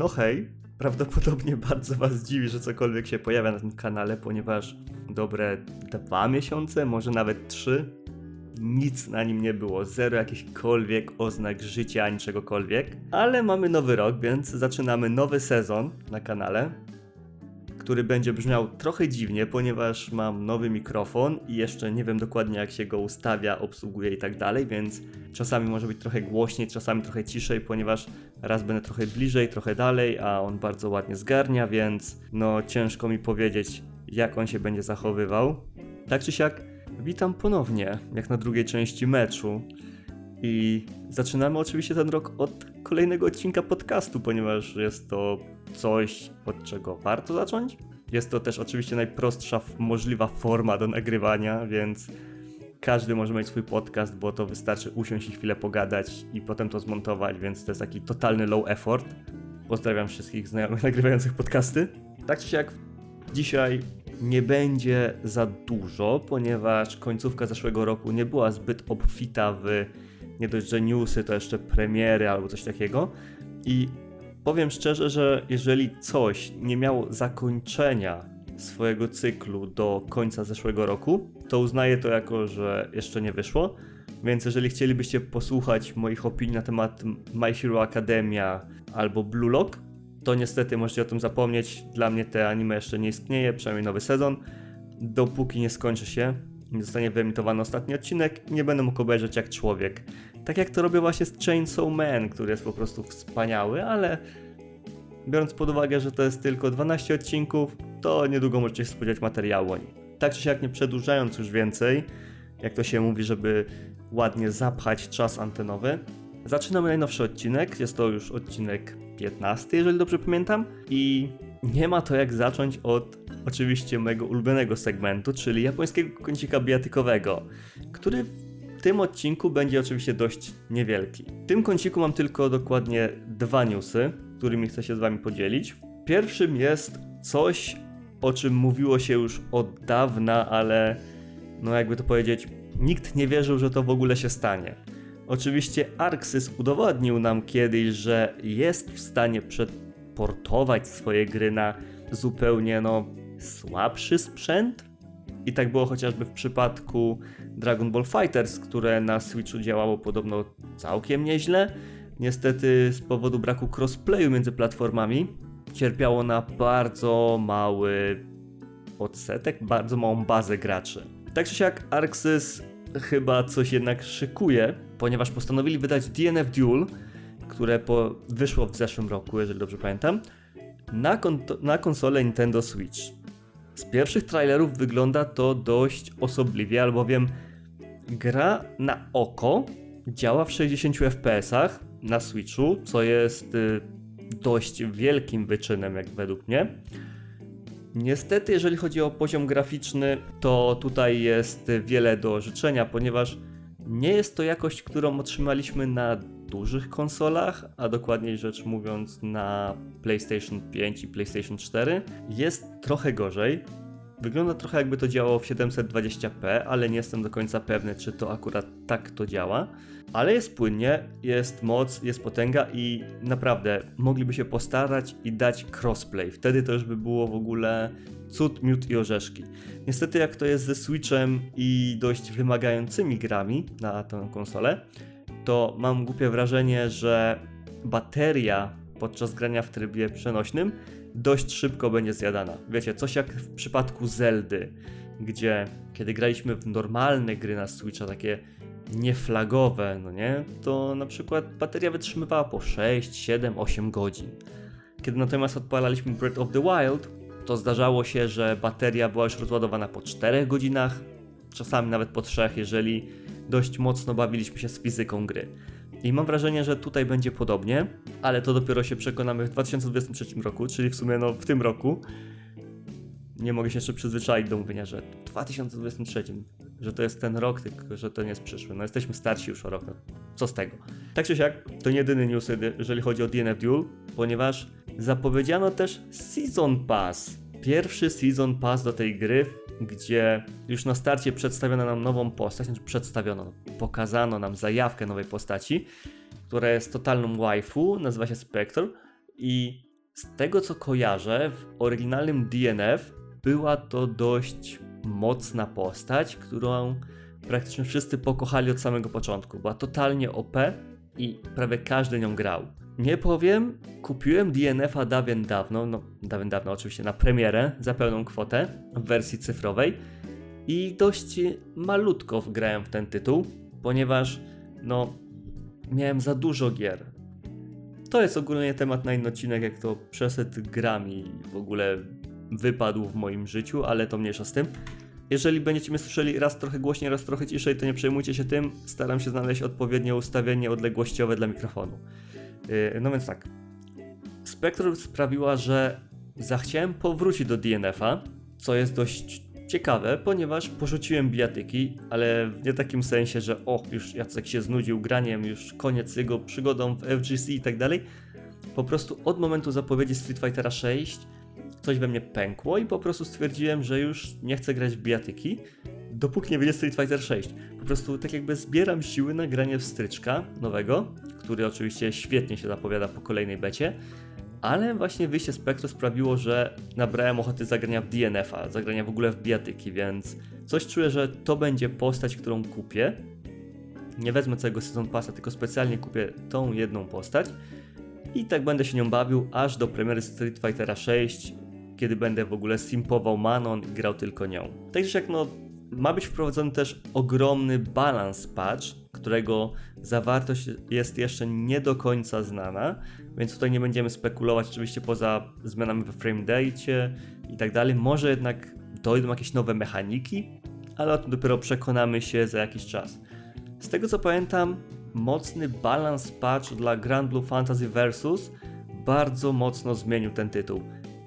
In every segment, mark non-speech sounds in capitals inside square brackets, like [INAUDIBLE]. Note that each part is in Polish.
No hej, prawdopodobnie [LAUGHS] bardzo Was dziwi, że cokolwiek się pojawia na tym kanale, ponieważ dobre dwa miesiące, może nawet trzy, nic na nim nie było, zero jakichkolwiek oznak życia ani czegokolwiek. Ale mamy nowy rok, więc zaczynamy nowy sezon na kanale, który będzie brzmiał trochę dziwnie, ponieważ mam nowy mikrofon i jeszcze nie wiem dokładnie jak się go ustawia, obsługuje i tak dalej, więc czasami może być trochę głośniej, czasami trochę ciszej, ponieważ raz będę trochę bliżej, trochę dalej, a on bardzo ładnie zgarnia, więc no ciężko mi powiedzieć jak on się będzie zachowywał. Tak czy siak, witam ponownie, jak na drugiej części meczu. I zaczynamy oczywiście ten rok od kolejnego odcinka podcastu, ponieważ jest to coś, od czego warto zacząć. Jest to też oczywiście najprostsza możliwa forma do nagrywania, więc każdy może mieć swój podcast, bo to wystarczy usiąść i chwilę pogadać i potem to zmontować, więc to jest taki totalny low effort. Pozdrawiam wszystkich znajomych [LAUGHS] nagrywających podcasty. Tak czy siak, dzisiaj nie będzie za dużo, ponieważ końcówka zeszłego roku nie była zbyt obfita w nie dość, że newsy, to jeszcze premiery albo coś takiego. I powiem szczerze, że jeżeli coś nie miało zakończenia swojego cyklu do końca zeszłego roku, to uznaję to jako, że jeszcze nie wyszło. Więc jeżeli chcielibyście posłuchać moich opinii na temat My Hero Academia albo Blue Lock, to niestety możecie o tym zapomnieć. Dla mnie te anime jeszcze nie istnieje, przynajmniej nowy sezon. Dopóki nie skończy się, nie zostanie wyemitowany ostatni odcinek, nie będę mógł obejrzeć jak człowiek. Tak jak to robię właśnie z Chainsaw Man, który jest po prostu wspaniały, ale biorąc pod uwagę, że to jest tylko 12 odcinków, to niedługo możecie się spodziewać materiału o nim. Tak czy siak nie przedłużając już więcej, jak to się mówi, żeby ładnie zapchać czas antenowy, zaczynamy najnowszy odcinek. Jest to już odcinek 15, jeżeli dobrze pamiętam. I nie ma to jak zacząć od oczywiście mojego ulubionego segmentu, czyli japońskiego kącika bijatykowego, który tym odcinku będzie oczywiście dość niewielki. W tym kąciku mam tylko dokładnie dwa newsy, którymi chcę się z wami podzielić. Pierwszym jest coś, o czym mówiło się już od dawna, ale no jakby to powiedzieć, nikt nie wierzył, że to w ogóle się stanie. Oczywiście Arxis udowodnił nam kiedyś, że jest w stanie przeportować swoje gry na zupełnie no słabszy sprzęt. I tak było chociażby w przypadku Dragon Ball Fighters, które na Switchu działało podobno całkiem nieźle. Niestety z powodu braku crossplayu między platformami cierpiało na bardzo mały odsetek, bardzo małą bazę graczy. Tak czy siak Arxis chyba coś jednak szykuje, ponieważ postanowili wydać DNF Duel, które po, wyszło w zeszłym roku, jeżeli dobrze pamiętam, na, kon na konsolę Nintendo Switch. Z pierwszych trailerów wygląda to dość osobliwie, albowiem gra na oko działa w 60 fps na Switchu, co jest y, dość wielkim wyczynem, jak według mnie. Niestety, jeżeli chodzi o poziom graficzny, to tutaj jest wiele do życzenia, ponieważ nie jest to jakość, którą otrzymaliśmy na dużych konsolach, a dokładniej rzecz mówiąc na PlayStation 5 i PlayStation 4. Jest trochę gorzej. Wygląda trochę jakby to działało w 720p, ale nie jestem do końca pewny, czy to akurat tak to działa. Ale jest płynnie, jest moc, jest potęga i naprawdę mogliby się postarać i dać crossplay. Wtedy to już by było w ogóle cud, miód i orzeszki. Niestety jak to jest ze Switchem i dość wymagającymi grami na tę konsolę, to mam głupie wrażenie, że bateria podczas grania w trybie przenośnym dość szybko będzie zjadana. Wiecie, coś jak w przypadku Zeldy, gdzie kiedy graliśmy w normalne gry na Switcha, takie nieflagowe, no nie, to na przykład bateria wytrzymywała po 6, 7, 8 godzin. Kiedy natomiast odpalaliśmy Breath of the Wild, to zdarzało się, że bateria była już rozładowana po 4 godzinach, czasami nawet po 3, jeżeli dość mocno bawiliśmy się z fizyką gry. I mam wrażenie, że tutaj będzie podobnie, ale to dopiero się przekonamy w 2023 roku, czyli w sumie no w tym roku. Nie mogę się jeszcze przyzwyczaić do mówienia, że w 2023, że to jest ten rok, tylko że to nie jest przyszły. No jesteśmy starsi już o rok, no co z tego. Tak czy siak, to nie jedyny news, jeżeli chodzi o DNF Duel, ponieważ zapowiedziano też Season Pass. Pierwszy Season Pass do tej gry, gdzie już na starcie przedstawiono nam nową postać, znaczy przedstawiono, pokazano nam zajawkę nowej postaci, która jest totalną waifu, nazywa się Spectre i Z tego co kojarzę, w oryginalnym DNF była to dość mocna postać, którą praktycznie wszyscy pokochali od samego początku. Była totalnie OP i prawie każdy nią grał. Nie powiem, kupiłem DNF-a dawien dawno, no dawien dawno oczywiście na premierę za pełną kwotę w wersji cyfrowej i dość malutko wgrałem w ten tytuł, ponieważ no miałem za dużo gier. To jest ogólnie temat na inny odcinek, jak to przesyt grami w ogóle wypadł w moim życiu, ale to mniejsza z tym. Jeżeli będziecie mnie słyszeli raz trochę głośniej, raz trochę ciszej, to nie przejmujcie się tym. Staram się znaleźć odpowiednie ustawienie odległościowe dla mikrofonu. Yy, no więc tak. Spectrum sprawiła, że zachciałem powrócić do DNF-a, co jest dość ciekawe, ponieważ porzuciłem bijatyki, ale w nie takim sensie, że o, już Jacek się znudził graniem, już koniec jego przygodą w FGC i tak dalej. Po prostu od momentu zapowiedzi Street Fightera 6 coś we mnie pękło i po prostu stwierdziłem, że już nie chcę grać w bijatyki, dopóki nie wyjdzie Street Fighter 6. Po prostu tak jakby zbieram siły na granie w stryczka nowego, który oczywiście świetnie się zapowiada po kolejnej becie, ale właśnie wyjście Spektru sprawiło, że nabrałem ochoty zagrania w DNF-a, zagrania w ogóle w bijatyki, więc coś czuję, że to będzie postać, którą kupię. Nie wezmę całego sezon pasa, tylko specjalnie kupię tą jedną postać i tak będę się nią bawił aż do premiery Street Fightera 6 kiedy będę w ogóle simpował Manon i grał tylko nią. Także jak no, ma być wprowadzony też ogromny balans patch, którego zawartość jest jeszcze nie do końca znana, więc tutaj nie będziemy spekulować oczywiście poza zmianami we frame date i tak dalej. Może jednak dojdą jakieś nowe mechaniki, ale o tym dopiero przekonamy się za jakiś czas. Z tego co pamiętam, mocny balans patch dla Grand Blue Fantasy Versus bardzo mocno zmienił ten tytuł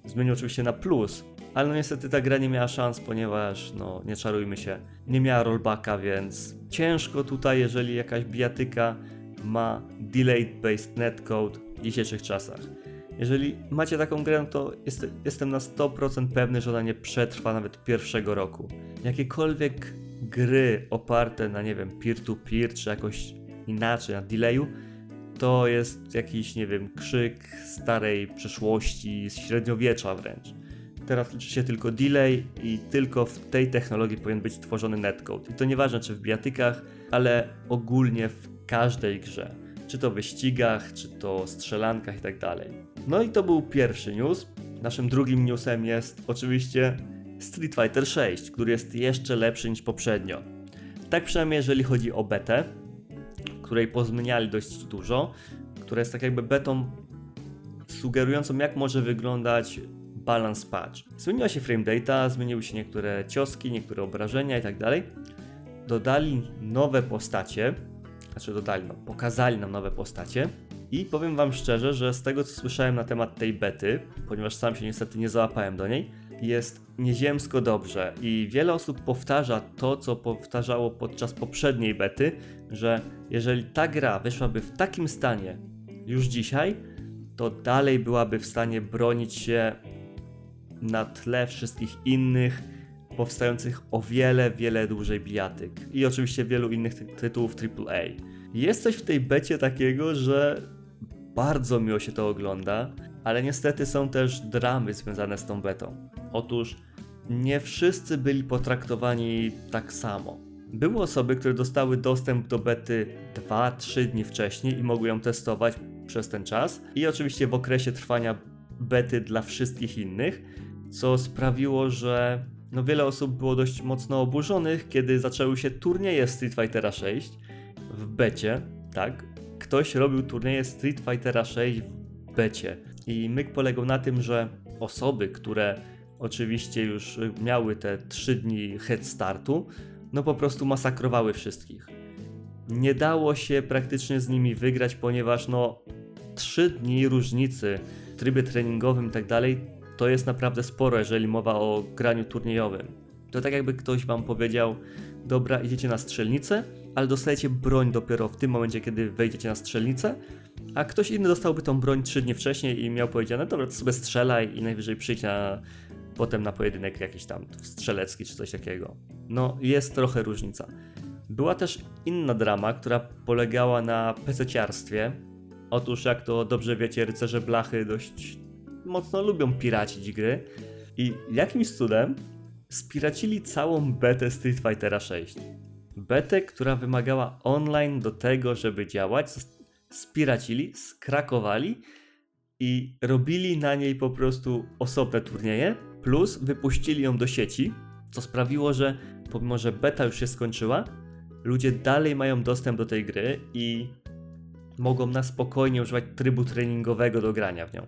zmienił oczywiście na plus, ale no niestety ta gra nie miała szans, ponieważ, no nie czarujmy się, nie miała rollbacka, więc ciężko tutaj, jeżeli jakaś bijatyka ma delayed based netcode w dzisiejszych czasach. Jeżeli macie taką grę, no to jest, jestem na 100% pewny, że ona nie przetrwa nawet pierwszego roku. Jakiekolwiek gry oparte na, nie wiem, peer-to-peer, -peer, czy jakoś inaczej, na delayu, to jest jakiś, nie wiem, krzyk starej przeszłości, z średniowiecza wręcz. Teraz liczy się tylko delay i tylko w tej technologii powinien być tworzony netcode. I to nieważne czy w bijatykach, ale ogólnie w każdej grze. Czy to wyścigach, czy to strzelankach i tak dalej. No i to był pierwszy news. Naszym drugim newsem jest oczywiście Street Fighter 6, który jest jeszcze lepszy niż poprzednio. Tak przynajmniej jeżeli chodzi o betę, której pozmieniali dość dużo, która jest tak jakby betą sugerującą jak może wyglądać balance patch. Zmieniła się frame data, zmieniły się niektóre cioski, niektóre obrażenia i tak dalej. Dodali nowe postacie, znaczy dodali, no, pokazali nam nowe postacie. I powiem Wam szczerze, że z tego co słyszałem na temat tej bety, ponieważ sam się niestety nie załapałem do niej, jest nieziemsko dobrze i wiele osób powtarza to, co powtarzało podczas poprzedniej bety, że jeżeli ta gra wyszłaby w takim stanie już dzisiaj, to dalej byłaby w stanie bronić się na tle wszystkich innych powstających o wiele, wiele dłużej bijatyk i oczywiście wielu innych ty tytułów AAA. Jest coś w tej becie takiego, że bardzo miło się to ogląda, ale niestety są też dramy związane z tą betą. Otóż nie wszyscy byli potraktowani tak samo. Były osoby, które dostały dostęp do bety 2-3 dni wcześniej i mogły ją testować przez ten czas. I oczywiście w okresie trwania bety dla wszystkich innych, co sprawiło, że no wiele osób było dość mocno oburzonych, kiedy zaczęły się turnieje Street Fightera 6 w becie, tak? Ktoś robił turnieje Street Fightera 6 w becie. I myk polegał na tym, że osoby, które oczywiście już miały te 3 dni head startu, no po prostu masakrowały wszystkich. Nie dało się praktycznie z nimi wygrać, ponieważ no 3 dni różnicy w trybie treningowym i tak dalej, to jest naprawdę sporo, jeżeli mowa o graniu turniejowym. To tak jakby ktoś wam powiedział, dobra, idziecie na strzelnicę, ale dostajecie broń dopiero w tym momencie, kiedy wejdziecie na strzelnicę, a ktoś inny dostałby tą broń 3 dni wcześniej i miał powiedziane, dobra, to sobie strzelaj i najwyżej przyjdź na, potem na pojedynek jakiś tam strzelecki czy coś takiego. No, jest trochę różnica. Była też inna drama, która polegała na pececiarstwie. Otóż, jak to dobrze wiecie, rycerze blachy dość mocno lubią piracić gry i jakimś cudem spiracili całą betę Street Fightera 6. Betę, która wymagała online do tego, żeby działać, spiracili, skrakowali i robili na niej po prostu osobne turnieje, plus wypuścili ją do sieci, co sprawiło, że pomimo, że beta już się skończyła, ludzie dalej mają dostęp do tej gry i mogą na spokojnie używać trybu treningowego do grania w nią.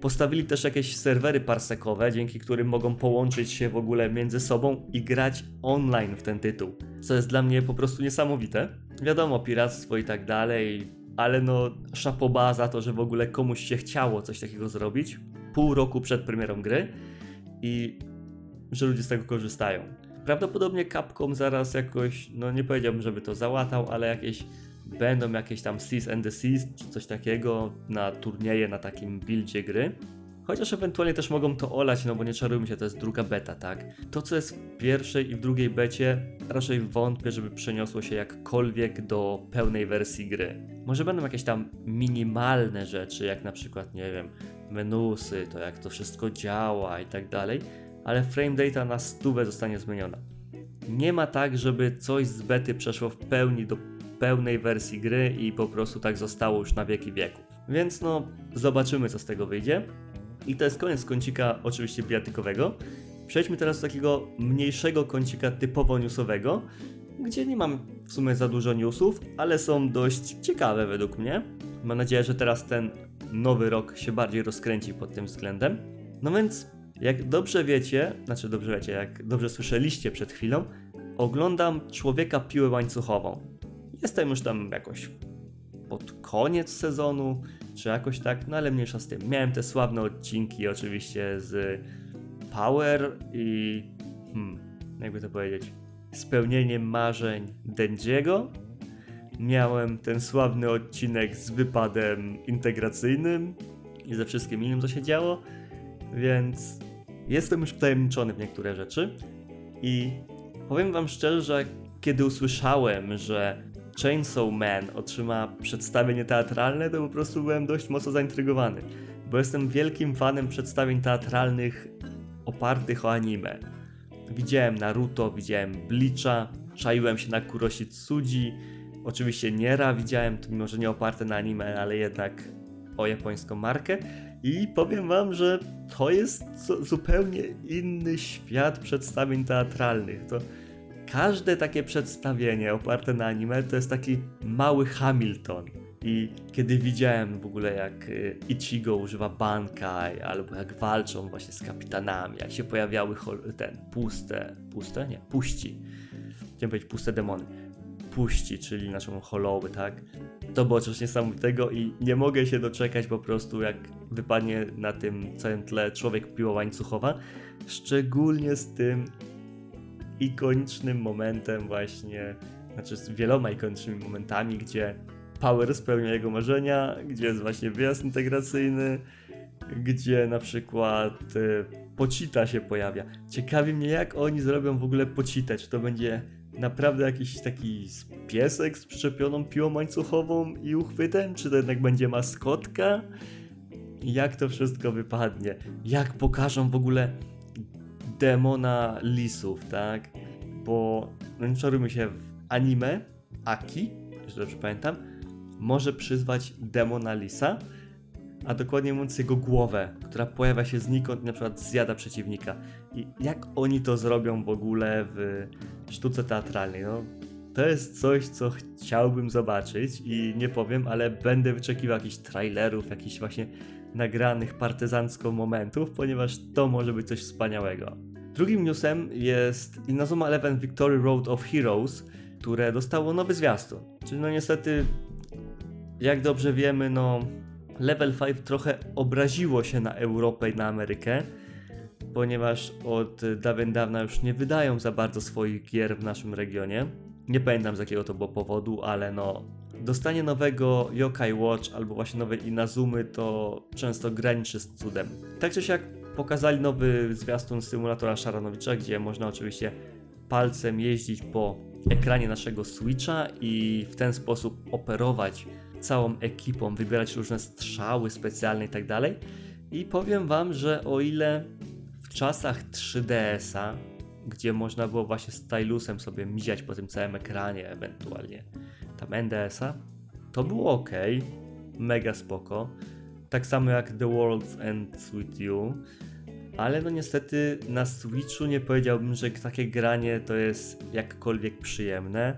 Postawili też jakieś serwery parsekowe, dzięki którym mogą połączyć się w ogóle między sobą i grać online w ten tytuł, co jest dla mnie po prostu niesamowite. Wiadomo, piractwo i tak dalej, ale no szapoba za to, że w ogóle komuś się chciało coś takiego zrobić pół roku przed premierą gry i że ludzie z tego korzystają. Prawdopodobnie Capcom zaraz jakoś, no nie powiedziałbym, żeby to załatał, ale jakieś będą jakieś tam Seas and the Seas czy coś takiego na turnieje, na takim buildzie gry. Chociaż ewentualnie też mogą to olać, no bo nie czarujmy się, to jest druga beta, tak? To, co jest w pierwszej i w drugiej becie, raczej wątpię, żeby przeniosło się jakkolwiek do pełnej wersji gry. Może będą jakieś tam minimalne rzeczy, jak na przykład, nie wiem, menusy, to jak to wszystko działa i tak dalej, ale frame data na stówę zostanie zmieniona. Nie ma tak, żeby coś z bety przeszło w pełni do pełnej wersji gry i po prostu tak zostało już na wieki wieków. Więc no, zobaczymy co z tego wyjdzie. I to jest koniec kącika oczywiście bijatykowego. Przejdźmy teraz do takiego mniejszego kącika typowo newsowego, gdzie nie mam w sumie za dużo newsów, ale są dość ciekawe według mnie. Mam nadzieję, że teraz ten nowy rok się bardziej rozkręci pod tym względem. No więc, jak dobrze wiecie, znaczy dobrze wiecie, jak dobrze słyszeliście przed chwilą, oglądam Człowieka Piłę Łańcuchową. Jestem już tam jakoś pod koniec sezonu, czy jakoś tak, no ale mniejsza z tym. Miałem te sławne odcinki oczywiście z Power i hmm, jakby to powiedzieć, spełnieniem marzeń Dendziego. Miałem ten sławny odcinek z wypadem integracyjnym i ze wszystkim innym, co się działo, więc jestem już wtajemniczony w niektóre rzeczy i powiem wam szczerze, że kiedy usłyszałem, że Chainsaw Man otrzyma przedstawienie teatralne, to po prostu byłem dość mocno zaintrygowany, bo jestem wielkim fanem przedstawień teatralnych opartych o anime. Widziałem Naruto, widziałem Bleacha, czaiłem się na Kuroshi Tsuji, oczywiście Niera widziałem, mimo że nie oparte na anime, ale jednak o japońską markę i powiem wam, że to jest zupełnie inny świat przedstawień teatralnych. To każde takie przedstawienie oparte na anime to jest taki mały Hamilton. I kiedy widziałem w ogóle jak y, Ichigo używa Bankai, albo jak walczą właśnie z kapitanami, jak się pojawiały ten puste, puste? Nie, puści. Chciałem powiedzieć puste demony. Puści, czyli naszą holowy, tak? To było coś niesamowitego i nie mogę się doczekać po prostu jak wypadnie na tym całym tle człowiek piła łańcuchowa. Szczególnie z tym ikonicznym momentem właśnie, znaczy z wieloma ikonicznymi momentami, gdzie Power spełnia jego marzenia, gdzie jest właśnie wyjazd integracyjny, gdzie na przykład y, Pocita się pojawia. Ciekawi mnie, jak oni zrobią w ogóle Pocitę. Czy to będzie naprawdę jakiś taki piesek z przyczepioną piłą łańcuchową i uchwytem, czy to jednak będzie maskotka? Jak to wszystko wypadnie? Jak pokażą w ogóle demona lisów, tak? Bo, no nie czarujmy się, w anime Aki, jeśli dobrze pamiętam, może przyzwać demona lisa, a dokładnie mówiąc jego głowę, która pojawia się znikąd i na przykład zjada przeciwnika. I jak oni to zrobią w ogóle w sztuce teatralnej? No, to jest coś, co chciałbym zobaczyć i nie powiem, ale będę wyczekiwał jakichś trailerów, jakichś właśnie nagranych partyzancko momentów, ponieważ to może być coś wspaniałego. Drugim newsem jest Inazuma Eleven Victory Road of Heroes, które dostało nowy zwiastun. Czyli no niestety, jak dobrze wiemy, no Level 5 trochę obraziło się na Europę i na Amerykę, ponieważ od dawien dawna już nie wydają za bardzo swoich gier w naszym regionie. Nie pamiętam z jakiego to było powodu, ale no dostanie nowego Yokai Watch albo właśnie nowej Inazumy to często graniczy z cudem. Tak czy siak pokazali nowy zwiastun symulatora Szaranowicza, gdzie można oczywiście palcem jeździć po ekranie naszego Switcha i w ten sposób operować całą ekipą, wybierać różne strzały specjalne i tak dalej. I powiem wam, że o ile w czasach 3DS-a, gdzie można było właśnie stylusem sobie miziać po tym całym ekranie, ewentualnie tam NDS-a, to było ok, mega spoko. Tak samo jak The World's End With You, ale no niestety na Switchu nie powiedziałbym, że takie granie to jest jakkolwiek przyjemne.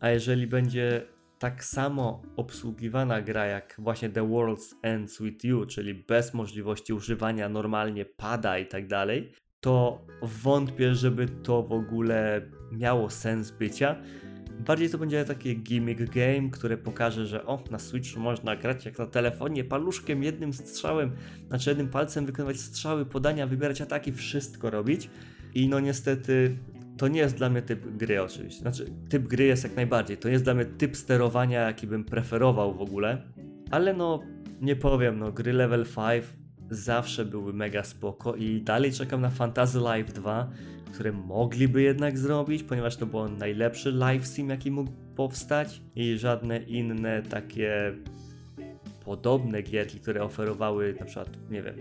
A jeżeli będzie tak samo obsługiwana gra jak właśnie The World's Ends With You, czyli bez możliwości używania normalnie pada i tak dalej, to wątpię, żeby to w ogóle miało sens bycia. Bardziej to będzie taki gimmick game, który pokaże, że o, na Switchu można grać jak na telefonie, paluszkiem, jednym strzałem, znaczy jednym palcem wykonywać strzały, podania, wybierać ataki, wszystko robić. I no niestety to nie jest dla mnie typ gry oczywiście. Znaczy, typ gry jest jak najbardziej. To jest dla mnie typ sterowania, jaki bym preferował w ogóle. Ale no, nie powiem, no, gry level 5 zawsze były mega spoko i dalej czekam na Fantasy Life 2, które mogliby jednak zrobić, ponieważ to był najlepszy live sim, jaki mógł powstać i żadne inne takie podobne gierki, które oferowały na przykład, nie wiem,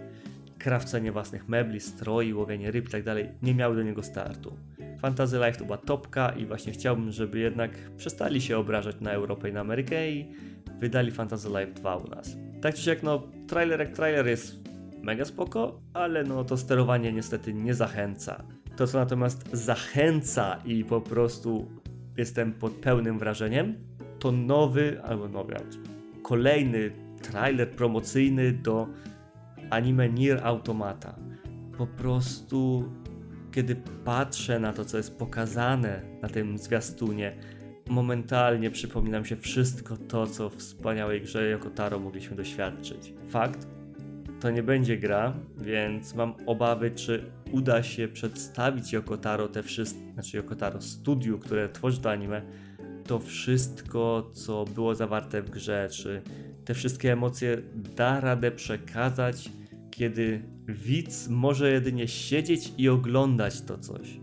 krawcenie własnych mebli, stroi, łowienie ryb i tak dalej, nie miały do niego startu. Fantasy Life to była topka i właśnie chciałbym, żeby jednak przestali się obrażać na Europę i na Amerykę i wydali Fantasy Life 2 u nas. Tak czy siak, no, trailer jak trailer jest mega spoko, ale no to sterowanie niestety nie zachęca. To co natomiast zachęca i po prostu jestem pod pełnym wrażeniem, to nowy, albo nowy, kolejny trailer promocyjny do anime Nier Automata. Po prostu kiedy patrzę na to, co jest pokazane na tym zwiastunie, momentalnie przypomina mi się wszystko to, co w wspaniałej grze Yokotaro mogliśmy doświadczyć. Fakt, to nie będzie gra, więc mam obawy, czy uda się przedstawić Yokotaro te wszystkie, znaczy Yokotaro studiu, które tworzy to anime, to wszystko, co było zawarte w grze, czy te wszystkie emocje da radę przekazać, kiedy widz może jedynie siedzieć i oglądać to coś.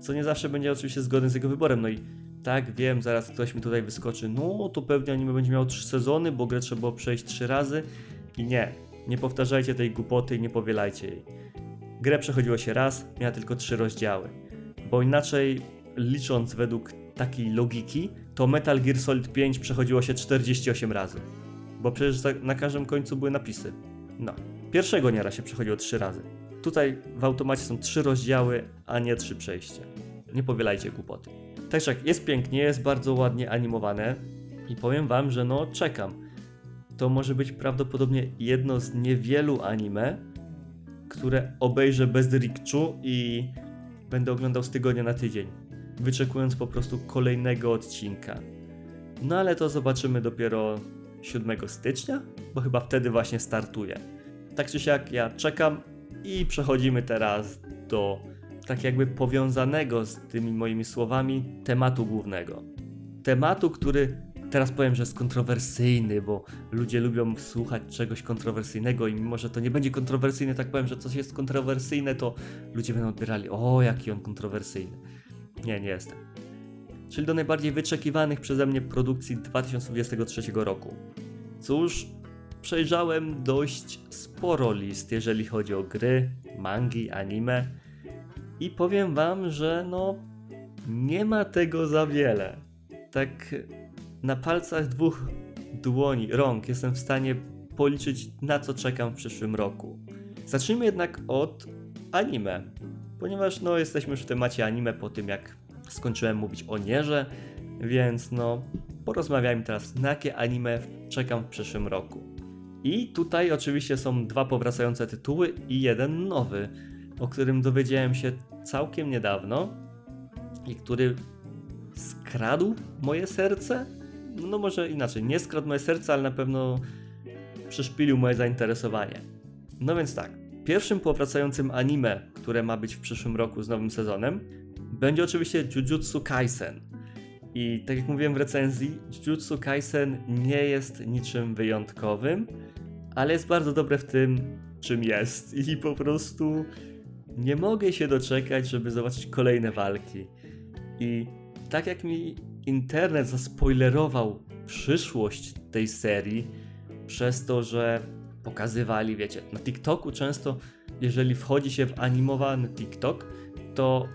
Co nie zawsze będzie oczywiście zgodne z jego wyborem. No i tak, wiem, zaraz ktoś mi tutaj wyskoczy. No, to pewnie anime będzie miał trzy sezony, bo grę trzeba było przejść trzy razy. I nie, nie powtarzajcie tej głupoty i nie powielajcie jej. Grę przechodziło się raz, miała tylko trzy rozdziały. Bo inaczej, licząc według takiej logiki, to Metal Gear Solid 5 przechodziło się 48 razy. Bo przecież na każdym końcu były napisy. No. Pierwszego niera się przechodziło trzy razy. Tutaj w automacie są trzy rozdziały, a nie trzy przejścia. Nie powielajcie głupoty. Także jest pięknie, jest bardzo ładnie animowane i powiem wam, że no czekam. To może być prawdopodobnie jedno z niewielu anime, które obejrzę bez rikczu i będę oglądał z tygodnia na tydzień, wyczekując po prostu kolejnego odcinka. No ale to zobaczymy dopiero 7 stycznia, bo chyba wtedy właśnie startuje. Tak czy siak ja czekam i przechodzimy teraz do tak jakby powiązanego z tymi moimi słowami tematu głównego. Tematu, który teraz powiem, że jest kontrowersyjny, bo ludzie lubią słuchać czegoś kontrowersyjnego i mimo, że to nie będzie kontrowersyjne, tak powiem, że coś jest kontrowersyjne, to ludzie będą odbierali, o jaki on kontrowersyjny. Nie, nie jestem. Czyli do najbardziej wyczekiwanych przeze mnie produkcji 2023 roku. Cóż, przejrzałem dość sporo list, jeżeli chodzi o gry, mangi, anime. I powiem wam, że no nie ma tego za wiele. Tak na palcach dwóch dłoni, rąk jestem w stanie policzyć na co czekam w przyszłym roku. Zacznijmy jednak od anime, ponieważ no jesteśmy już w temacie anime po tym jak skończyłem mówić o Nierze, więc no porozmawiajmy teraz na jakie anime czekam w przyszłym roku. I tutaj oczywiście są dwa powracające tytuły i jeden nowy, o którym dowiedziałem się całkiem niedawno i który skradł moje serce. No może inaczej, nie skradł moje serce, ale na pewno przyszpilił moje zainteresowanie. No więc tak, pierwszym powracającym anime, które ma być w przyszłym roku z nowym sezonem, będzie oczywiście Jujutsu Kaisen. I tak jak mówiłem w recenzji, Jujutsu Kaisen nie jest niczym wyjątkowym ale jest bardzo dobre w tym, czym jest. I po prostu nie mogę się doczekać, żeby zobaczyć kolejne walki. I tak jak mi internet zaspoilerował przyszłość tej serii, przez to, że pokazywali, wiecie, na TikToku często, jeżeli wchodzi się w animowany TikTok, to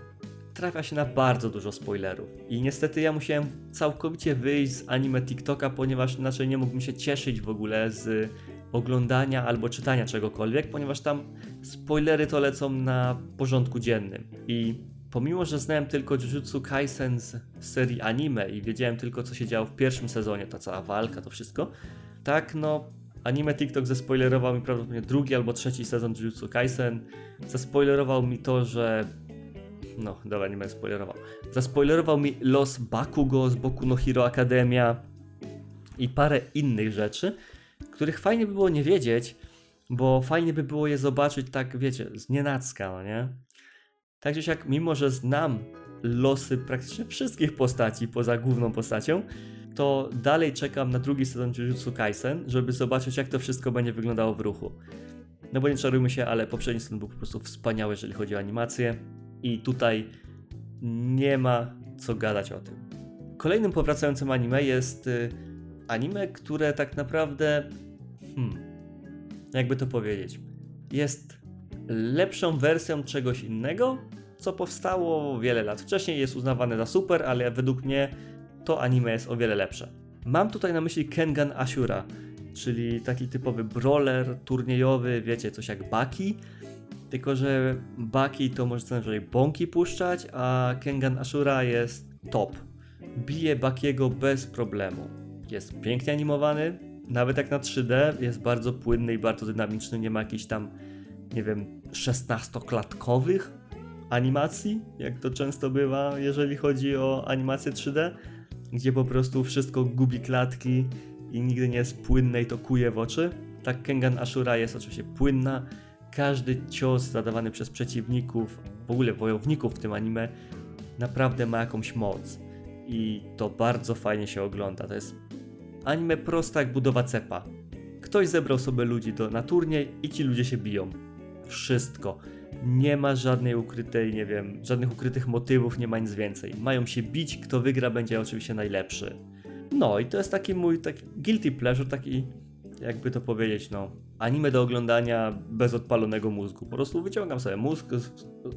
trafia się na bardzo dużo spoilerów. I niestety ja musiałem całkowicie wyjść z anime TikToka, ponieważ inaczej nie mógłbym się cieszyć w ogóle z oglądania albo czytania czegokolwiek, ponieważ tam spoilery to lecą na porządku dziennym. I pomimo, że znałem tylko Jujutsu Kaisen z serii anime i wiedziałem tylko co się działo w pierwszym sezonie, ta cała walka, to wszystko, tak no anime TikTok zaspoilerował mi prawdopodobnie drugi albo trzeci sezon Jujutsu Kaisen. Zaspoilerował mi to, że no, dobra, nie będę spoilerował. Zaspoilerował mi los Bakugo z Boku no Hero Academia i parę innych rzeczy, których fajnie by było nie wiedzieć, bo fajnie by było je zobaczyć tak, wiecie, z nienacka, no nie? Tak czy jak, mimo że znam losy praktycznie wszystkich postaci poza główną postacią, to dalej czekam na drugi sezon Jujutsu Kaisen, żeby zobaczyć jak to wszystko będzie wyglądało w ruchu. No bo nie czarujmy się, ale poprzedni sezon był po prostu wspaniały, jeżeli chodzi o animację i tutaj nie ma co gadać o tym. Kolejnym powracającym anime jest y, anime, które tak naprawdę, hmm, jakby to powiedzieć, jest lepszą wersją czegoś innego, co powstało wiele lat wcześniej, jest uznawane za super, ale według mnie to anime jest o wiele lepsze. Mam tutaj na myśli Kengan Ashura, czyli taki typowy brawler turniejowy, wiecie, coś jak Baki, tylko że Baki to może co najwyżej bąki puszczać, a Kengan Ashura jest top. Bije Bakiego bez problemu. Jest pięknie animowany, nawet jak na 3D, jest bardzo płynny i bardzo dynamiczny, nie ma jakichś tam, nie wiem, 16-klatkowych animacji, jak to często bywa, jeżeli chodzi o animację 3D, gdzie po prostu wszystko gubi klatki i nigdy nie jest płynne i to kuje w oczy. Tak Kengan Ashura jest oczywiście płynna, każdy cios zadawany przez przeciwników, w ogóle wojowników w tym anime, naprawdę ma jakąś moc. I to bardzo fajnie się ogląda. To jest anime prosta jak budowa cepa. Ktoś zebrał sobie ludzi do, na turniej i ci ludzie się biją. Wszystko. Nie ma żadnej ukrytej, nie wiem, żadnych ukrytych motywów, nie ma nic więcej. Mają się bić, kto wygra będzie oczywiście najlepszy. No i to jest taki mój taki guilty pleasure, taki jakby to powiedzieć, no, anime do oglądania bez odpalonego mózgu. Po prostu wyciągam sobie mózg,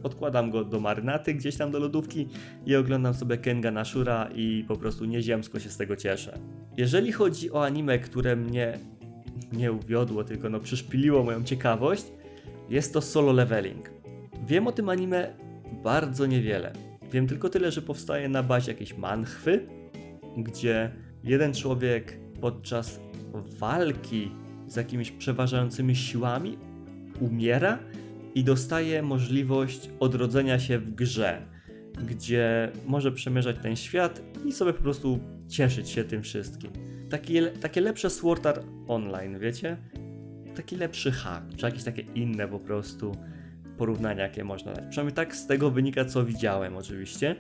odkładam go do marynaty gdzieś tam do lodówki i oglądam sobie Kenga Nashura i po prostu nieziemsko się z tego cieszę. Jeżeli chodzi o anime, które mnie nie uwiodło, tylko no przyszpiliło moją ciekawość, jest to Solo Leveling. Wiem o tym anime bardzo niewiele. Wiem tylko tyle, że powstaje na bazie jakiejś manchwy, gdzie jeden człowiek podczas walki z jakimiś przeważającymi siłami umiera i dostaje możliwość odrodzenia się w grze, gdzie może przemierzać ten świat i sobie po prostu cieszyć się tym wszystkim. Taki, takie lepsze Sword Art Online, wiecie? Taki lepszy hack, czy jakieś takie inne po prostu porównania, jakie można dać. Przynajmniej tak z tego wynika, co widziałem oczywiście.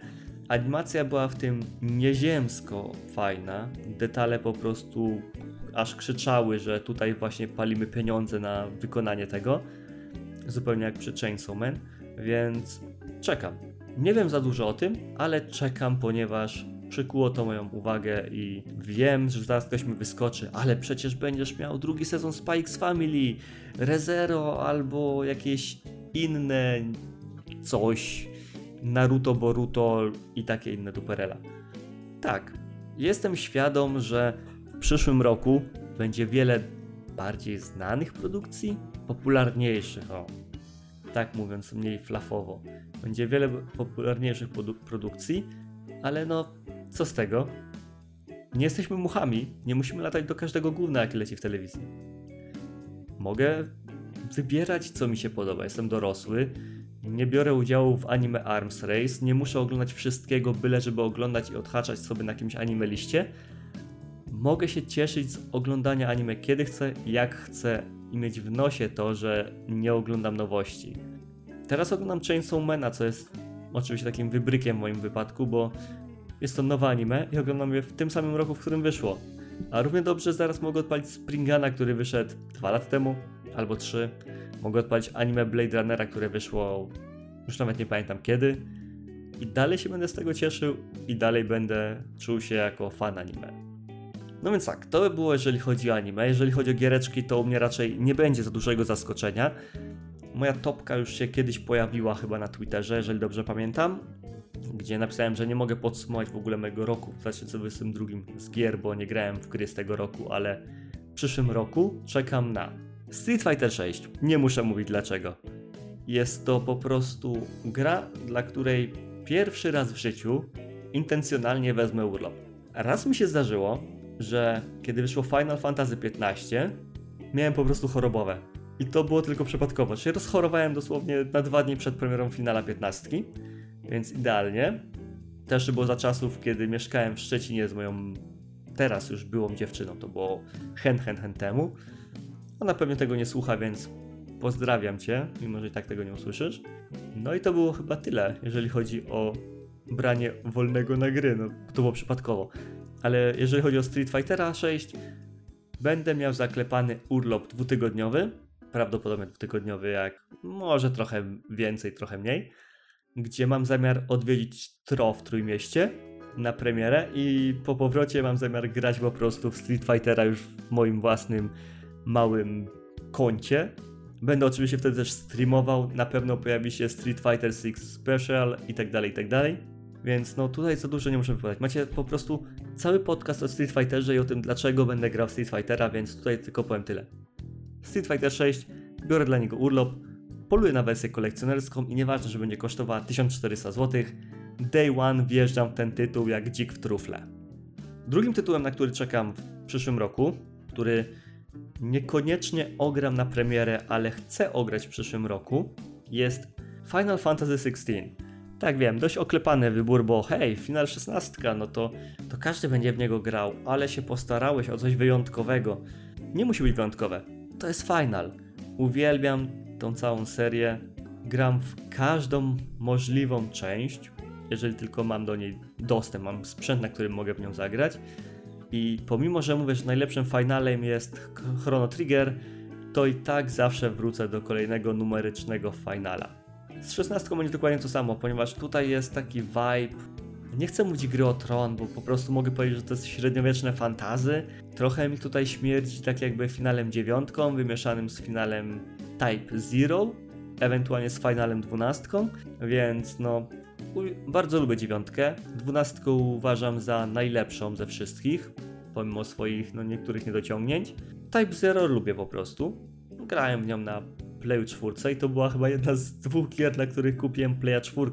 Animacja była w tym nieziemsko fajna. Detale po prostu aż krzyczały, że tutaj właśnie palimy pieniądze na wykonanie tego. Zupełnie jak przy Chainsaw Man, więc czekam. Nie wiem za dużo o tym, ale czekam, ponieważ przykuło to moją uwagę i wiem, że zaraz ktoś mi wyskoczy, ale przecież będziesz miał drugi sezon Spikes Family, Rezero albo jakieś inne coś, Naruto, Boruto i takie inne duperela. Tak, jestem świadom, że przyszłym roku będzie wiele bardziej znanych produkcji, popularniejszych, o, tak mówiąc mniej flafowo. Będzie wiele popularniejszych produkcji, ale no, co z tego? Nie jesteśmy muchami, nie musimy latać do każdego gówna, jak leci w telewizji. Mogę wybierać, co mi się podoba. Jestem dorosły, nie biorę udziału w anime Arms Race, nie muszę oglądać wszystkiego, byle żeby oglądać i odhaczać sobie na jakimś anime liście mogę się cieszyć z oglądania anime kiedy chcę, jak chcę i mieć w nosie to, że nie oglądam nowości. Teraz oglądam Chainsaw Mana, co jest oczywiście takim wybrykiem w moim wypadku, bo jest to nowe anime i oglądam je w tym samym roku, w którym wyszło. A równie dobrze zaraz mogę odpalić Springana, który wyszedł dwa lata temu, albo trzy. Mogę odpalić anime Blade Runnera, które wyszło już nawet nie pamiętam kiedy. I dalej się będę z tego cieszył i dalej będę czuł się jako fan anime. No więc tak, to by było jeżeli chodzi o anime. Jeżeli chodzi o giereczki, to u mnie raczej nie będzie za dużego zaskoczenia. Moja topka już się kiedyś pojawiła chyba na Twitterze, jeżeli dobrze pamiętam, gdzie napisałem, że nie mogę podsumować w ogóle mojego roku w 2022 z gier, bo nie grałem w gry z tego roku, ale w przyszłym roku czekam na Street Fighter 6. Nie muszę mówić dlaczego. Jest to po prostu gra, dla której pierwszy raz w życiu intencjonalnie wezmę urlop. Raz mi się zdarzyło, że kiedy wyszło Final Fantasy XV, miałem po prostu chorobowe. I to było tylko przypadkowo. Czyli rozchorowałem dosłownie na dwa dni przed premierą finala 15, więc idealnie. Też było za czasów, kiedy mieszkałem w Szczecinie z moją teraz już byłą dziewczyną. To było hen, hen, hen temu. Ona pewnie tego nie słucha, więc pozdrawiam cię, mimo że i tak tego nie usłyszysz. No i to było chyba tyle, jeżeli chodzi o branie wolnego na gry. No, to było przypadkowo. Ale jeżeli chodzi o Street Fightera 6, będę miał zaklepany urlop dwutygodniowy, prawdopodobnie dwutygodniowy, jak może trochę więcej, trochę mniej, gdzie mam zamiar odwiedzić Tro w Trójmieście na premierę i po powrocie mam zamiar grać po prostu w Street Fightera już w moim własnym małym koncie. Będę oczywiście wtedy też streamował, na pewno pojawi się Street Fighter 6 Special i tak dalej, i tak dalej. Więc no tutaj za dużo nie muszę wypowiadać. Macie po prostu cały podcast o Street Fighterze i o tym dlaczego będę grał w Street Fightera, więc tutaj tylko powiem tyle. Street Fighter 6, biorę dla niego urlop, poluję na wersję kolekcjonerską i nieważne, że będzie kosztowała 1400 zł, day one wjeżdżam w ten tytuł jak dzik w trufle. Drugim tytułem, na który czekam w przyszłym roku, który niekoniecznie ogram na premierę, ale chcę ograć w przyszłym roku, jest Final Fantasy XVI. Tak wiem, dość oklepany wybór, bo hej, Final 16, no to, to każdy będzie w niego grał, ale się postarałeś o coś wyjątkowego. Nie musi być wyjątkowe, to jest Final. Uwielbiam tą całą serię, gram w każdą możliwą część, jeżeli tylko mam do niej dostęp, mam sprzęt, na którym mogę w nią zagrać. I pomimo, że mówię, że najlepszym finalem jest Chrono Trigger, to i tak zawsze wrócę do kolejnego numerycznego finala. Z 16 będzie dokładnie to samo, ponieważ tutaj jest taki vibe. Nie chcę mówić gry o tron, bo po prostu mogę powiedzieć, że to jest średniowieczne fantazy. Trochę mi tutaj śmierdzi tak jakby finalem dziewiątką, wymieszanym z finalem Type Zero, ewentualnie z finalem dwunastką, więc no bardzo lubię dziewiątkę. Dwunastkę uważam za najlepszą ze wszystkich, pomimo swoich no, niektórych niedociągnięć. Type Zero lubię po prostu. Grałem w nią na Playu 4 i to była chyba jedna z dwóch gier, dla których kupiłem Playa 4,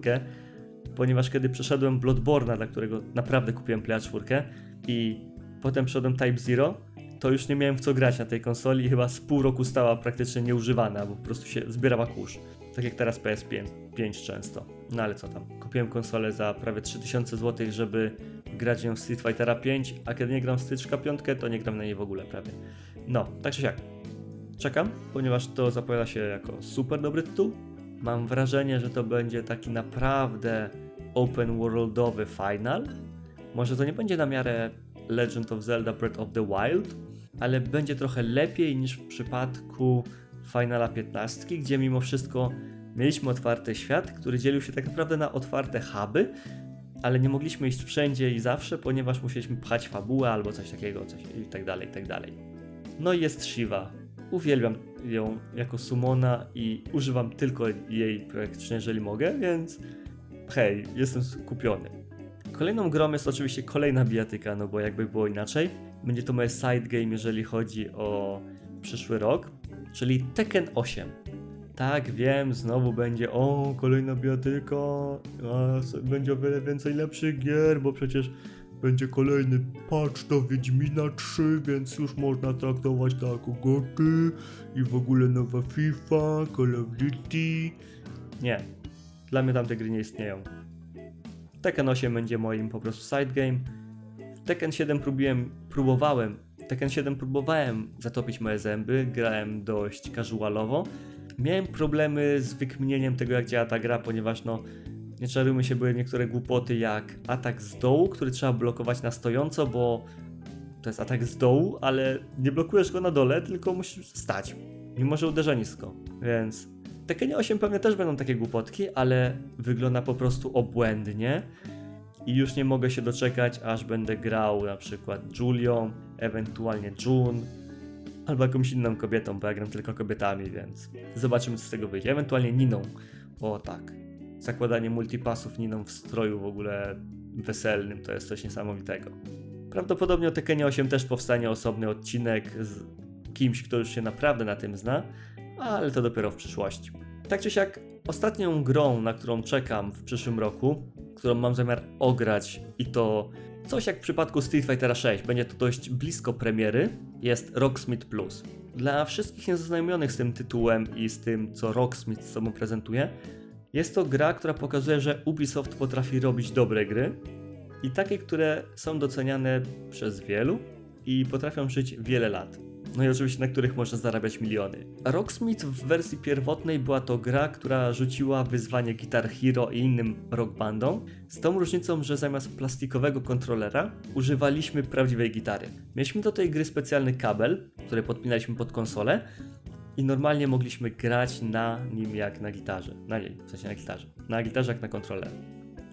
ponieważ kiedy przeszedłem Bloodborne'a, dla którego naprawdę kupiłem Playa 4 i potem przeszedłem Type Zero, to już nie miałem w co grać na tej konsoli i chyba z pół roku stała praktycznie nieużywana, bo po prostu się zbierała kurz. Tak jak teraz PS5 5 często. No ale co tam. Kupiłem konsolę za prawie 3000 zł, żeby grać ją w Street Fightera 5, a kiedy nie gram w Styczka 5, to nie gram na niej w ogóle prawie. No, tak czy siak. Czekam, ponieważ to zapowiada się jako super dobry tytuł. Mam wrażenie, że to będzie taki naprawdę open worldowy final. Może to nie będzie na miarę Legend of Zelda Breath of the Wild, ale będzie trochę lepiej niż w przypadku Finala 15, gdzie mimo wszystko mieliśmy otwarty świat, który dzielił się tak naprawdę na otwarte huby, ale nie mogliśmy iść wszędzie i zawsze, ponieważ musieliśmy pchać fabułę albo coś takiego, coś i tak dalej, i tak dalej. No i jest Shiva. Uwielbiam ją jako sumona i używam tylko jej praktycznie, jeżeli mogę, więc hej, jestem kupiony. Kolejną grą jest oczywiście kolejna bijatyka, no bo jakby było inaczej. Będzie to moje side game, jeżeli chodzi o przyszły rok, czyli Tekken 8. Tak, wiem, znowu będzie, o, kolejna bijatyka, a będzie o wiele więcej lepszych gier, bo przecież będzie kolejny patch do Wiedźmina 3, więc już można traktować to jako goty i w ogóle nowa FIFA, Call of Duty. Nie, dla mnie tamte gry nie istnieją. Tekken 8 będzie moim po prostu side game. Tekken 7 próbowałem, próbowałem, Tekken 7 próbowałem zatopić moje zęby, grałem dość casualowo. Miałem problemy z wykminieniem tego jak działa ta gra, ponieważ no nie czarujmy się, były niektóre głupoty jak atak z dołu, który trzeba blokować na stojąco, bo to jest atak z dołu, ale nie blokujesz go na dole, tylko musisz stać, mimo że uderza nisko, więc Tekkenie 8 pewnie też będą takie głupotki, ale wygląda po prostu obłędnie. i już nie mogę się doczekać, aż będę grał na przykład Julią, ewentualnie June, albo jakąś inną kobietą, bo ja gram tylko kobietami, więc zobaczymy co z tego wyjdzie. Ewentualnie Niną, o tak. Zakładanie multipasów Niną w stroju w ogóle weselnym to jest coś niesamowitego. Prawdopodobnie o Tekkenie 8 też powstanie osobny odcinek z kimś, kto już się naprawdę na tym zna, ale to dopiero w przyszłości. Tak czy siak, ostatnią grą, na którą czekam w przyszłym roku, którą mam zamiar ograć i to coś jak w przypadku Street Fighter 6, będzie to dość blisko premiery, jest Rocksmith Plus. Dla wszystkich niezaznajomionych z tym tytułem i z tym, co Rocksmith sobą prezentuje, jest to gra, która pokazuje, że Ubisoft potrafi robić dobre gry i takie, które są doceniane przez wielu i potrafią żyć wiele lat. No i oczywiście na których można zarabiać miliony. Rocksmith w wersji pierwotnej była to gra, która rzuciła wyzwanie Guitar Hero i innym rock bandom, z tą różnicą, że zamiast plastikowego kontrolera używaliśmy prawdziwej gitary. Mieliśmy do tej gry specjalny kabel, który podpinaliśmy pod konsolę i normalnie mogliśmy grać na nim jak na gitarze. Na niej, w sensie na gitarze. Na gitarze jak na kontrolerze.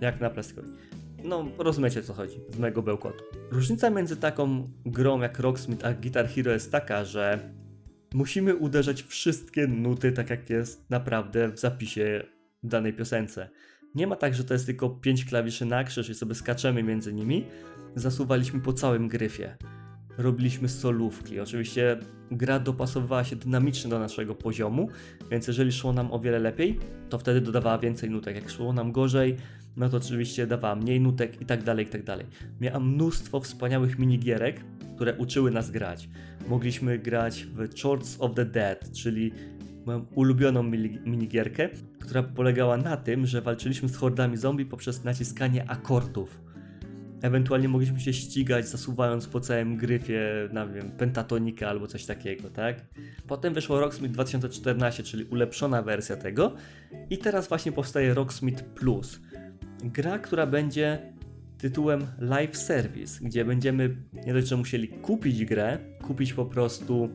Jak na plastikowej. No, rozumiecie co chodzi, z mojego bełkotu. Różnica między taką grą jak Rocksmith a Guitar Hero jest taka, że musimy uderzać wszystkie nuty tak jak jest naprawdę w zapisie danej piosence. Nie ma tak, że to jest tylko 5 klawiszy na krzyż i sobie skaczemy między nimi. Zasuwaliśmy po całym gryfie. Robiliśmy solówki. Oczywiście gra dopasowywała się dynamicznie do naszego poziomu, więc jeżeli szło nam o wiele lepiej, to wtedy dodawała więcej nutek. Jak szło nam gorzej, no to oczywiście dawała mniej nutek i tak dalej, i tak dalej. Miała mnóstwo wspaniałych minigierek, które uczyły nas grać. Mogliśmy grać w Chords of the Dead, czyli moją ulubioną minigierkę, która polegała na tym, że walczyliśmy z hordami zombie poprzez naciskanie akordów. Ewentualnie mogliśmy się ścigać, zasuwając po całym gryfie, na wiem, pentatonika albo coś takiego, tak? Potem wyszło Rocksmith 2014, czyli ulepszona wersja tego. I teraz właśnie powstaje Rocksmith Plus. Gra, która będzie tytułem Live Service, gdzie będziemy nie dość, że musieli kupić grę, kupić po prostu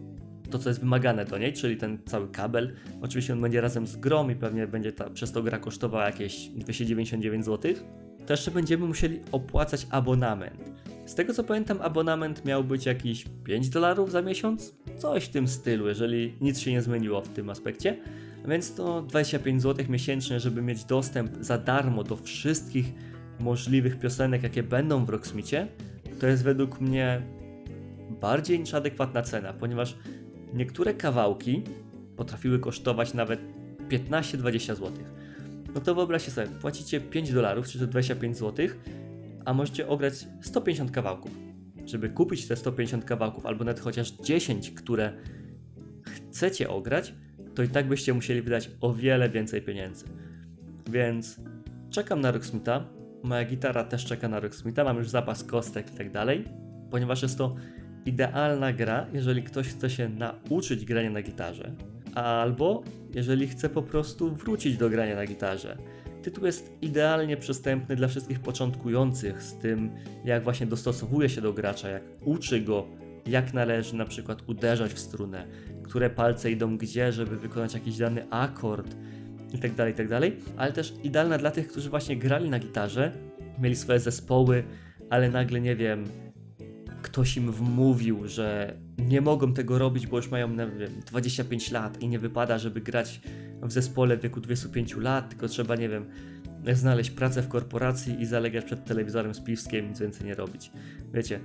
to, co jest wymagane do niej, czyli ten cały kabel. Oczywiście on będzie razem z grą i pewnie będzie ta, przez to gra kosztowała jakieś 299 zł. To jeszcze będziemy musieli opłacać abonament. Z tego co pamiętam, abonament miał być jakiś 5 dolarów za miesiąc, coś w tym stylu, jeżeli nic się nie zmieniło w tym aspekcie. Więc to 25 zł miesięcznie, żeby mieć dostęp za darmo do wszystkich możliwych piosenek, jakie będą w Rocksmithie, to jest według mnie bardziej niż adekwatna cena, ponieważ niektóre kawałki potrafiły kosztować nawet 15-20 zł. No to wyobraźcie sobie, płacicie 5 dolarów, czyli to 25 zł, a możecie ograć 150 kawałków. Żeby kupić te 150 kawałków, albo nawet chociaż 10, które chcecie ograć, to i tak byście musieli wydać o wiele więcej pieniędzy. Więc czekam na Rocksmitha. Moja gitara też czeka na Rocksmitha. Mam już zapas kostek i tak dalej, ponieważ jest to idealna gra, jeżeli ktoś chce się nauczyć grania na gitarze, albo jeżeli chce po prostu wrócić do grania na gitarze. Tytuł jest idealnie przystępny dla wszystkich początkujących z tym, jak właśnie dostosowuje się do gracza, jak uczy go, jak należy na przykład uderzać w strunę, które palce idą gdzie, żeby wykonać jakiś dany akord itd., tak itd., tak ale też idealna dla tych, którzy właśnie grali na gitarze, mieli swoje zespoły, ale nagle, nie wiem, ktoś im wmówił, że nie mogą tego robić, bo już mają nie wiem, 25 lat i nie wypada, żeby grać w zespole w wieku 25 lat, tylko trzeba, nie wiem, znaleźć pracę w korporacji i zalegać przed telewizorem z piwskiem, nic więcej nie robić. Wiecie,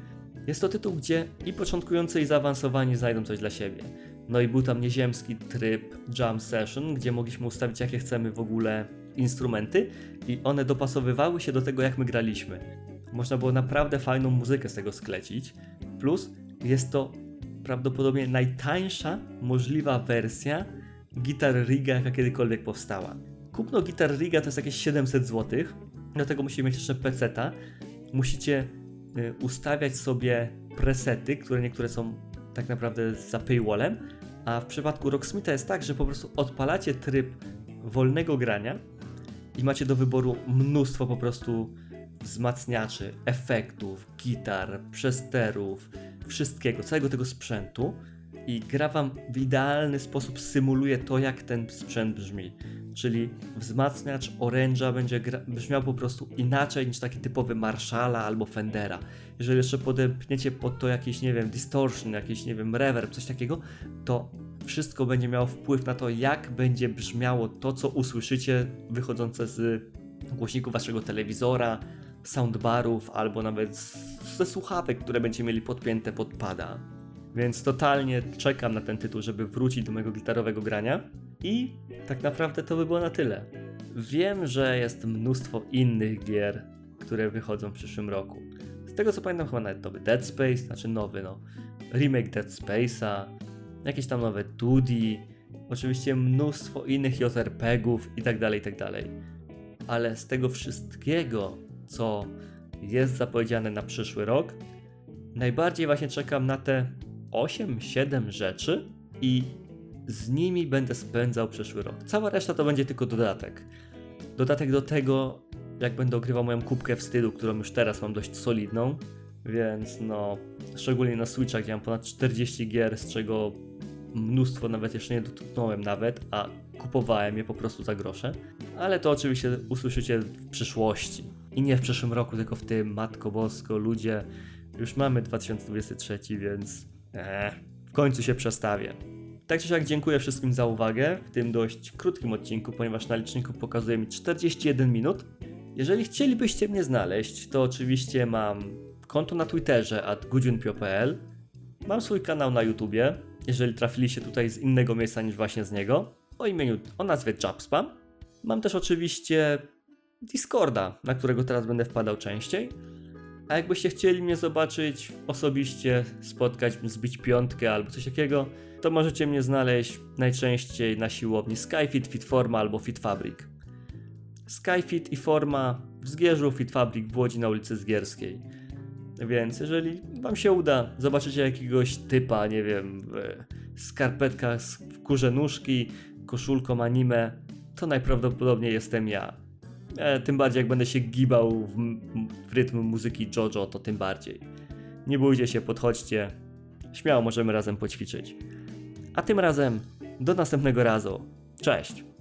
jest to tytuł, gdzie i początkujący i zaawansowani znajdą coś dla siebie. No i był tam nieziemski tryb Jam Session, gdzie mogliśmy ustawić jakie chcemy w ogóle instrumenty i one dopasowywały się do tego jak my graliśmy. Można było naprawdę fajną muzykę z tego sklecić. Plus jest to prawdopodobnie najtańsza możliwa wersja Guitar Riga, jaka kiedykolwiek powstała. Kupno Guitar Riga to jest jakieś 700 zł, dlatego musimy mieć jeszcze peceta. Musicie y, ustawiać sobie presety, które niektóre są tak naprawdę za paywallem, a w przypadku Rocksmitha jest tak, że po prostu odpalacie tryb wolnego grania i macie do wyboru mnóstwo po prostu wzmacniaczy, efektów, gitar, przesterów, wszystkiego, całego tego sprzętu i gra wam w idealny sposób symuluje to, jak ten sprzęt brzmi. czyli wzmacniacz oręża będzie brzmiał po prostu inaczej niż taki typowy Marshalla albo Fendera. Jeżeli jeszcze podepniecie pod to jakiś, nie wiem, distortion, jakiś, nie wiem, reverb, coś takiego, to wszystko będzie miało wpływ na to, jak będzie brzmiało to, co usłyszycie wychodzące z głośników waszego telewizora, soundbarów albo nawet ze słuchawek, które będziecie mieli podpięte pod pada. Więc totalnie czekam na ten tytuł, żeby wrócić do mojego gitarowego grania. I tak naprawdę to by było na tyle. Wiem, że jest mnóstwo innych gier, które wychodzą w przyszłym roku. Z tego co pamiętam, chyba nawet nowy Dead Space, znaczy nowy, no. Remake Dead Space'a, jakieś tam nowe 2D, oczywiście mnóstwo innych JRPG-ów i tak dalej, i tak dalej. Ale z tego wszystkiego, co jest zapowiedziane na przyszły rok, najbardziej właśnie czekam na te 8-7 rzeczy i z nimi będę spędzał przyszły rok. Cała reszta to będzie tylko dodatek. Dodatek do tego, jak będę ogrywał moją kubkę wstydu, którą już teraz mam dość solidną, więc no, szczególnie na Switcha, gdzie mam ponad 40 gier, z czego mnóstwo nawet jeszcze nie dotknąłem nawet, a kupowałem je po prostu za grosze. Ale to oczywiście usłyszycie w przyszłości. I nie w przyszłym roku, tylko w tym, Matko Bosko, ludzie, już mamy 2023, więc ee, w końcu się przestawię. Tak czy siak dziękuję wszystkim za uwagę w tym dość krótkim odcinku, ponieważ na liczniku pokazuje mi 41 minut. Jeżeli chcielibyście mnie znaleźć, to oczywiście mam konto na Twitterze at gudziunpio.pl Mam swój kanał na YouTubie, jeżeli trafiliście tutaj z innego miejsca niż właśnie z niego, o imieniu, o nazwie Jabspam. Mam też oczywiście Discorda, na którego teraz będę wpadał częściej. A jakbyście chcieli mnie zobaczyć osobiście, spotkać, zbić piątkę albo coś takiego, to możecie mnie znaleźć najczęściej na siłowni Skyfit, Fitforma albo Fitfabric. Skyfit i Forma w Zgierzu, Fitfabric w Łodzi na ulicy Zgierskiej. Więc jeżeli wam się uda, zobaczycie jakiegoś typa, nie wiem, w skarpetkach w kurze nóżki, koszulką anime, to najprawdopodobniej jestem ja. E, tym bardziej jak będę się gibał w, w rytm muzyki JoJo, to tym bardziej. Nie bójcie się, podchodźcie. Śmiało możemy razem poćwiczyć. A tym razem do następnego razu. Cześć!